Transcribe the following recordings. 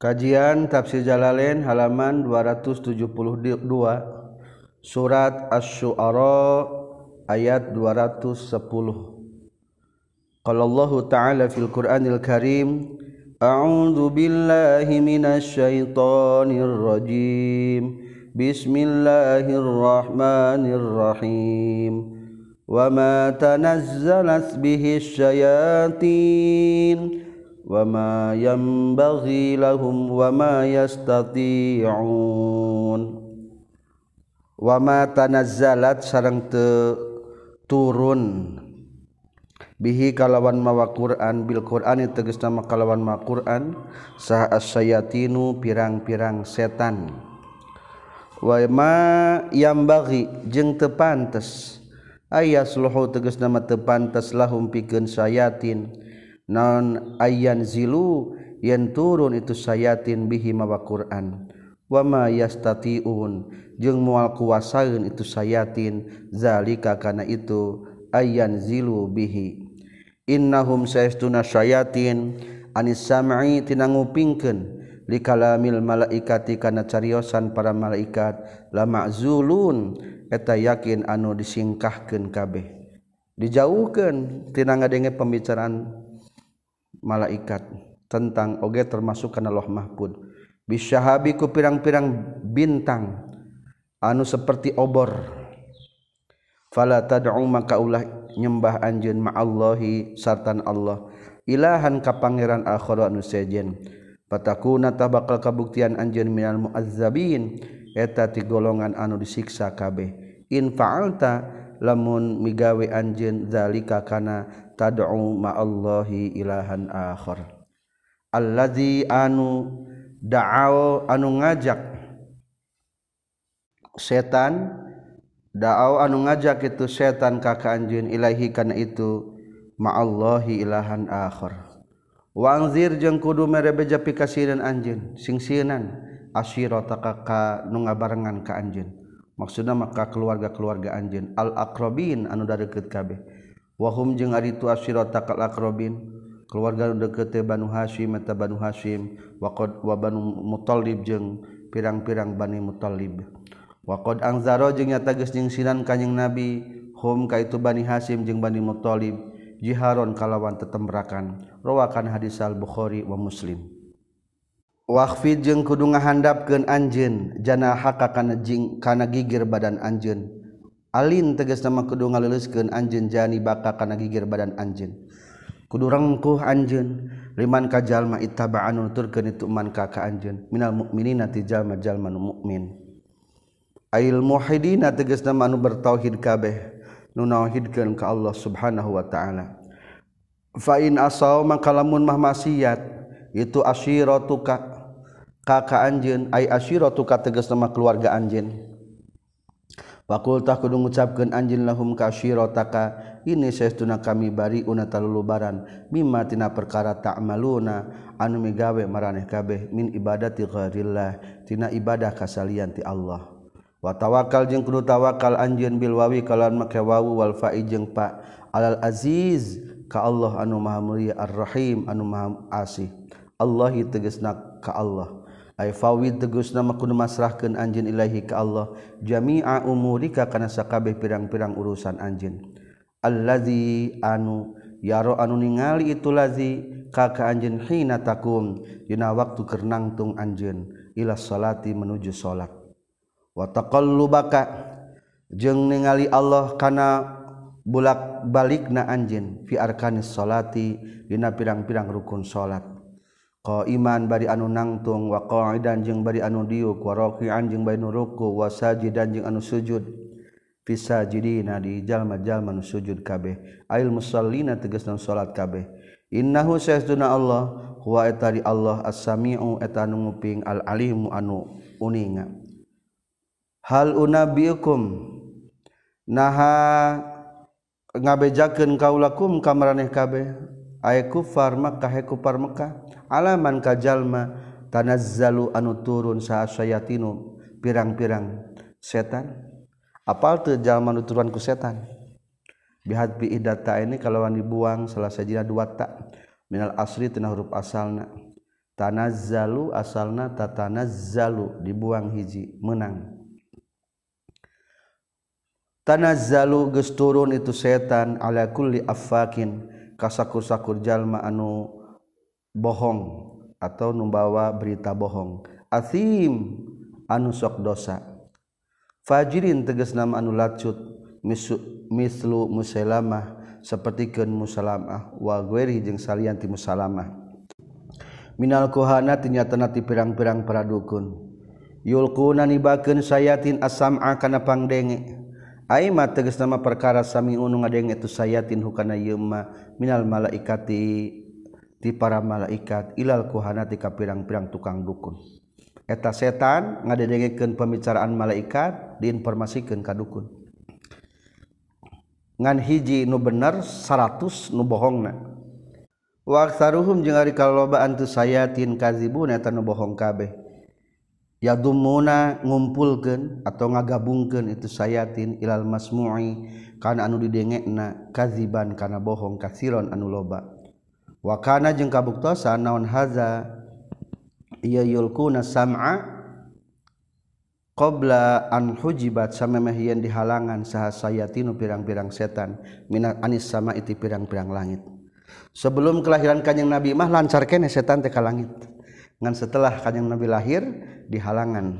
Kajian Tafsir Jalalain halaman 272 Surat Asy-Syu'ara ayat 210 Qala Allah Ta'ala fil Qur'anil Karim A'udzu billahi minasy syaithanir rajim Bismillahirrahmanirrahim. Wa ma tanazzalat bihi syayatin. wama yambaghi lahum wama yastati'un wama tanazzalat sareng te turun. Bihi kalawan mawa Quran bil Qur'ani tegas nama kalawan ma Quran sah as-sayatinu pirang-pirang setan. Wa ma yambaghi jeung teu pantes. Ayasluhu tegas nama teu pantes lahum pikeun sayatin naon ayan zilu yen turun itu sayatin bihi mawa Quran. Wama yastatiun jeung moal kuasaeun itu sayatin zalika kana itu ayan zilu bihi. Innahum saestuna sayatin anis sam'i tina ngupingkeun likalamil malaikati kana cariosan para malaikat la ma'zulun eta yakin anu disingkahkeun kabeh. Dijauhkeun tina ngadenge pembicaraan malaikat tentang oge termasuk kana Allah mahfud. Bisyahabi ku pirang-pirang bintang anu seperti obor. Fala tad'u maka ulah nyembah anjeun ma'allahi sartan Allah. Ilahan ka pangeran akhir anu sejen. Patakuna tabakal kabuktian anjeun minal muazzabin. Eta ti golongan anu disiksa kabeh. In fa'alta lamun migawe anjeun zalika kana tad'u ma'allahi ilahan akhar. Allazi anu da'au anu ngajak setan da'au anu ngajak itu setan ka ka anjeun ilahi kana itu ma'allahi ilahan akhir Wangzir jeung kudu mere beja pikasireun anjeun singsieunan asyirata ka nu ngabarengan ka anjeun. maksudna maka keluarga-keluarga anjin al-akrobin anu da deket kabeh. Wahum jeung ari tu asyirata kal akrobin keluarga deket Banu Hasyim eta Banu Hasyim waqad wa Banu Muthalib jeung pirang-pirang Bani Muthalib waqad angzaro jeung nyata geus sinan kanjing Nabi. Hum ka itu Bani Hasyim jeung Bani Muthalib jiharon kalawan tetembrakan rawakan hadis al-Bukhari wa Muslim. Wafid jeung kudu ngahandapkeun anjeun janaha ka kana jing kana gigir badan anjeun. Alin tegas nama kudu ngaleuskeun anjeun jani baka kana gigir badan anjeun. Kudu rengkuh anjeun liman ka jalma ittaba'an nuturkeun itu man ka ka anjeun minal mu'minina ti jalma-jalma nu mukmin. Ail muhidina tegas nama anu bertauhid kabeh nu nauhidkeun ka Allah Subhanahu wa taala. Fa in asaw mangkalamun mah maksiat itu asyiratuka kakak anjin ay asyiratu ka tegas nama keluarga anjin fakultah kudu ngucapkeun anjin lahum ka ini saestuna kami bari una talulubaran mimma tina perkara ta'maluna anu migawe maraneh kabeh min ibadati ghairillah tina ibadah kasalian ti Allah. Wa tawakal jeung kudu tawakal anjeun bil wawi kalawan make wawu wal fa'i jeung pa alal aziz ka Allah anu maha mulia ar-rahim anu maha asih. Allah tegesna ka Allah. fawid tegus nama kudu masrahkeun anjeun Ilahi ka Allah. Jami'a umurika kana sakabeh pirang-pirang urusan anjeun. Allazi anu yaro anu ningali itu lazi ka anjeun hina takum. Dina waktu keur nangtung anjeun ila salati menuju salat. Wa taqallubaka jeung ningali Allah kana bulak balikna anjeun fi arkanis salati dina pirang-pirang rukun salat. Ko iman bari anu nangtung waqai danjeng bari anu diuk waroki jeung bai nuruku sajidan jeung anu sujud. Fi sajidina di jalma-jalma anu sujud kabeh. Ail musallina tegasna salat kabeh. Innahu sayyiduna Allah huwa etari Allah as-sami'u etanu nguping al-alimu anu uninga. Hal unabiukum? Naha ngabejakeun kaulakum kamaraneh kabeh. aya kufar Makkah kufar Mekkah alaman kajallma tanazzalu anu turun saat sayatinu pirang-pirang setan? Apal teu jalma nu turun ku setan? Bihat bi idata ini kalawan dibuang salah sajina dua tak minal asri tina huruf asalna. Tanazzalu asalna tatanazzalu dibuang hiji menang. Tanazzalu geus turun itu setan ala kulli affakin. kasakur-sakur jalma anu bohong atau numbawa berita bohong. Asim anu sok dosa. Fajirin tegas nama anu lacut mislu musalamah sapertikeun musalamah wa gueri jeung salian ti musalamah. Minal kuhana tinyatana ti pirang-pirang para dukun yulquna nibakeun sayatin asam'a kana pangdenge. Aima tegas nama perkara sami unung ada yang itu sayatin hukana yema minal malaikati ti para malaikat ilal kuhana ti pirang-pirang tukang dukun. Eta setan ngadedengekeun pembicaraan malaikat diinformasikeun ka dukun. Ngan hiji nu bener 100 nu bohongna. Wa aktsaruhum jeung ari kaloba antu sayatin kadzibun eta nu bohong kabeh. yadumuna ngumpulkeun atau ngagabungkeun itu sayatin ilal masmu'i. Kana anu didengekna kaziban kana bohong kasiron anu loba. Wa kana jeung kabuktosan naon haza ieu yulkuna sam'a qabla an hujibat samemeh yen dihalangan saha sayatinu pirang-pirang setan minat anis sama itu pirang-pirang langit. Sebelum kelahiran kanjeng nabi mah lancar kene setan teh ka langit. ngan setelah kajjang Nabi lahir di halangan.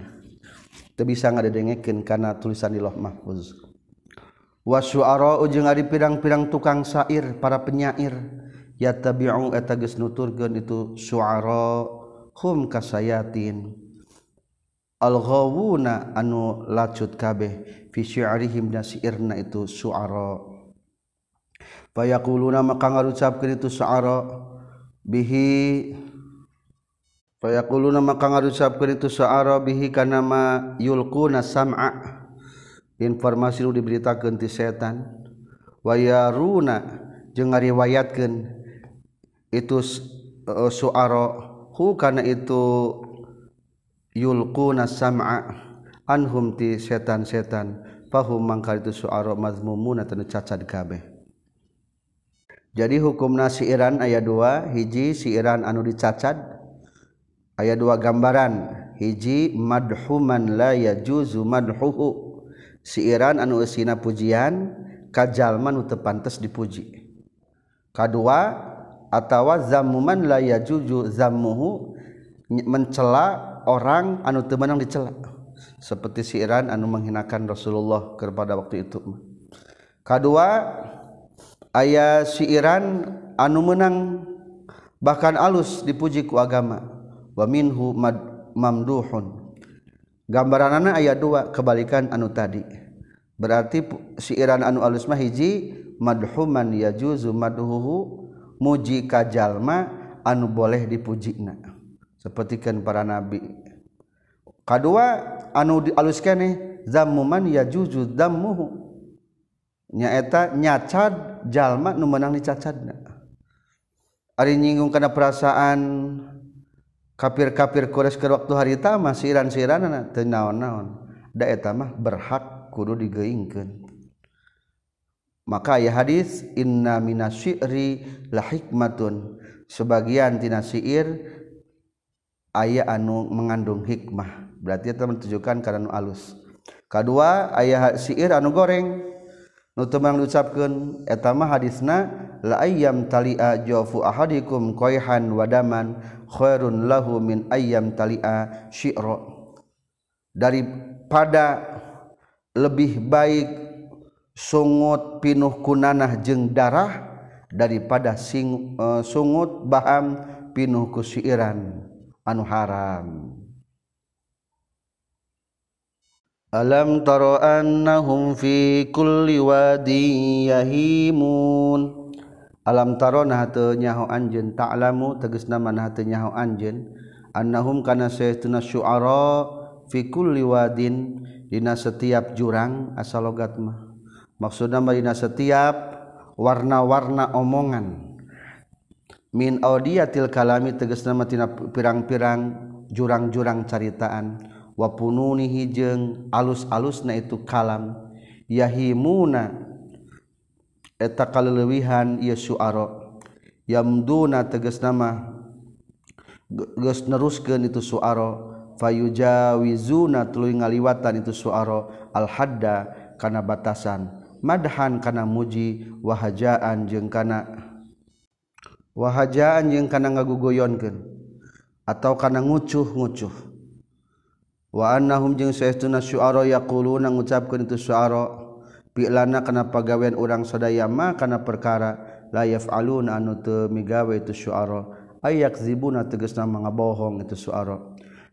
Itu bisa nggak didengekin karena tulisan di loh mahfuz. Wasyuara ujung ada pirang-pirang tukang syair para penyair. Ya tabi'u etages nuturkeun itu syuara hum kasayatin al-ghawuna anu lacut kabeh fi syi'rihim nasirna itu syuara. Fayaquluna maka ngarucapkeun itu syuara. Bihi Fayaquluna maka ngarucapkeun itu sa'ara bihi kana ma yulquna sam'a. Informasi nu diberitakeun ti setan. Wayaruna jeung ngariwayatkeun itu su'ara e, hu kana itu yulquna sam'a anhum ti setan-setan fahum mangkal itu su'ara mazmumuna tanu cacad kabeh. Jadi hukum nasi Iran ayat 2 hiji si Iran anu dicacad ayat 2 gambaran. Hiji madhuman la yajuzu madhuhu. Si Iran anu usina pujian kajalman nu pantas dipuji. Kedua atawa zammuman la yajuzu zammuhu mencela orang anu teu meunang dicela. Seperti si Iran anu menghinakan Rasulullah kepada waktu itu. Kedua ayah si Iran anu menang bahkan alus dipuji ku agama wa minhu mad, mamduhun. Gambaran anak ayat dua kebalikan anu tadi. Berarti siiran anu alus mah hiji madhuman yajuzu madhuhu muji kajalma anu boleh dipujina. Sepertikan para nabi. Kedua anu alus kene zamuman yajuzu dammuhu nyaeta nyacad jalma nu menang dicacadna. Ari nyinggung kana perasaan kafir-kafir Quraisy ke waktu harita mah siran-siranana teu naon-naon. Da eta mah berhak kudu digeingkeun. Maka ya hadis inna minasyi'ri la hikmatun. Sebagian tina syair aya anu mengandung hikmah. Berarti eta menunjukkan kana anu alus. Kedua aya syair anu goreng nu teu diucapkeun eta mah hadisna la ayam talia jafu ahadikum koyhan wadaman khairun lahu min ayam talia syi'ra. Daripada lebih baik sungut pinuh kunanah jeung darah daripada sing uh, sungut baham pinuh kusiiran. Anu haram. Alam taro annahum fi kulli wadin yahimun. alam tarona hatu nyaho anjeun. Ta'lamu tegasna mana hatu nyaho anjeun. Annahum kana saytuna syu'ara fi kulli wadin dina setiap jurang asal logat mah. Maksudna dina setiap warna-warna omongan. Min audiyatil kalami tegasna tina pirang-pirang jurang-jurang caritaan. Wa pununi hijeng alus-alusna itu kalam. Yahimuna eta kalelewihan ieu syu'ara yamduna tegas nama geus neruskeun itu suara fayujawizuna tuluy ngaliwatan itu suara al hadda kana batasan. Madhan kana muji. Wahajaan jeung kana wahajaan jeung kana ngagugoyonkeun atau kana ngucuh-ngucuh. Wa annahum jeung saestuna syuara yaquluna ngucapkeun itu suara pilana kana pagawean urang sadaya mah kana perkara la yaf'aluna anu teu migawe itu syuara ayak zibuna tegasna mangabohong itu syuara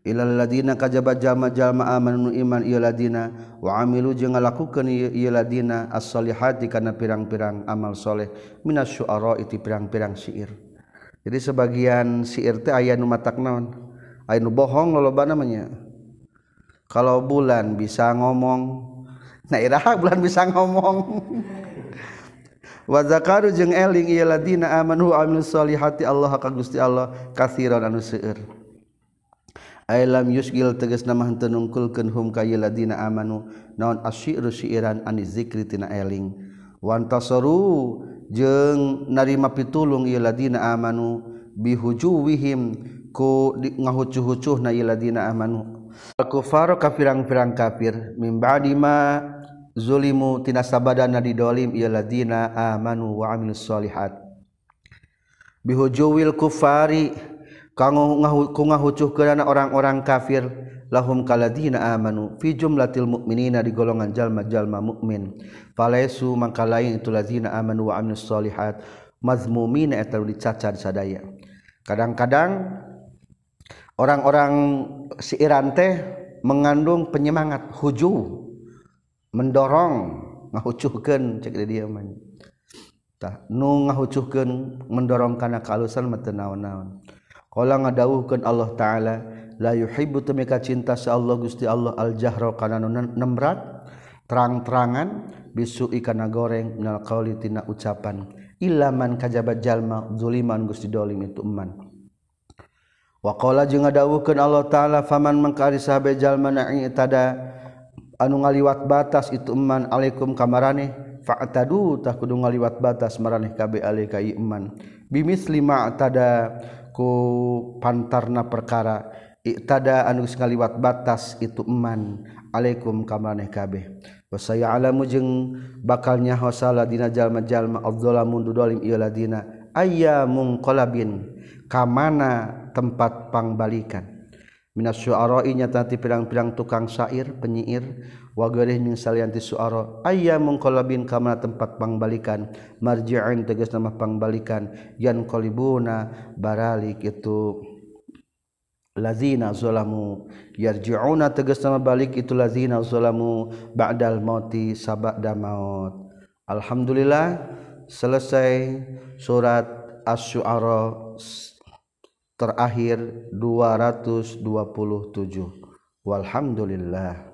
ilal ladina kajabat jalma-jalma amanu iman ieu ladina wa amilu jeung ngalakukeun ieu ladina as-solihati kana pirang-pirang amal soleh minas syuara itu pirang-pirang syair jadi sebagian syair teh aya nu matak naon? Aya nu bohong loba namanya kalau bulan bisa ngomong Nah iraha bulan bisa ngomong. Wa zakaru jeung eling ieu ladina amanu wa amilus solihati Allah ka Gusti Allah katsiran anu seueur. Ailam yusgil tegas nama henteu nungkulkeun hum ka ladina amanu naon asyiru syiran ani zikri tina eling. Wantasaru jeng jeung narima pitulung ieu ladina amanu bihujuwihim ku ngahucu-hucuhna ieu ladina amanu. Al-kufaru kafirang-firang kafir mim ba'di ma zulimu tina sabadana didolim ieu ladzina amanu wa amilus solihat bihujuwil kufari kanggo ngahucuhkeunana orang-orang kafir lahum kaladina amanu fi jumlatil mu'minina di golongan jalma-jalma mukmin falaisu mangka lain itu ladzina amanu wa amilus solihat mazmumina eta dicacar sadaya. Kadang-kadang orang-orang si Iran teh mengandung penyemangat hujuw mendorong ngahucuhkeun cek dia mah tah nu ngahucuhkeun mendorong kana kalusan mata naon-naon. Qala ngadawuhkeun Allah taala la yuhibbu tumika cinta sa Allah Gusti Allah al jahra kana nu nemrat terang-terangan bisu ikana goreng minal qauli tina ucapan ilaman kajabat jalma zuliman Gusti dolim itu eman. Waqala jeung ngadawuhkeun Allah taala faman mangkari sahabe jalma na'i tada anu ngaliwat batas itu iman alaikum kamarane fa'tadu tah kudu ngaliwat batas maraneh kabeh alaika iman. Bimis lima tada ku pantarna perkara iktada anu ngaliwat batas itu iman alaikum kamarane kabeh wasaya alamu jeung bakalnya hosala dina jalma-jalma adzalamun dudolim ieu ladina ayyamung qalabin kamana tempat pangbalikan? Minas syu'ara'i nyata ti pirang-pirang tukang syair penyair wa ghairih min salianti syu'ara. Ayya munqalabin kama tempat pangbalikan. Marji'in tegas nama pangbalikan. Yan qalibuna baralik itu. Lazina zalamu yarji'una tegas nama balik itu lazina zalamu ba'dal mauti sabada maut. Alhamdulillah selesai surat asy-syu'ara terakhir 227 walhamdulillah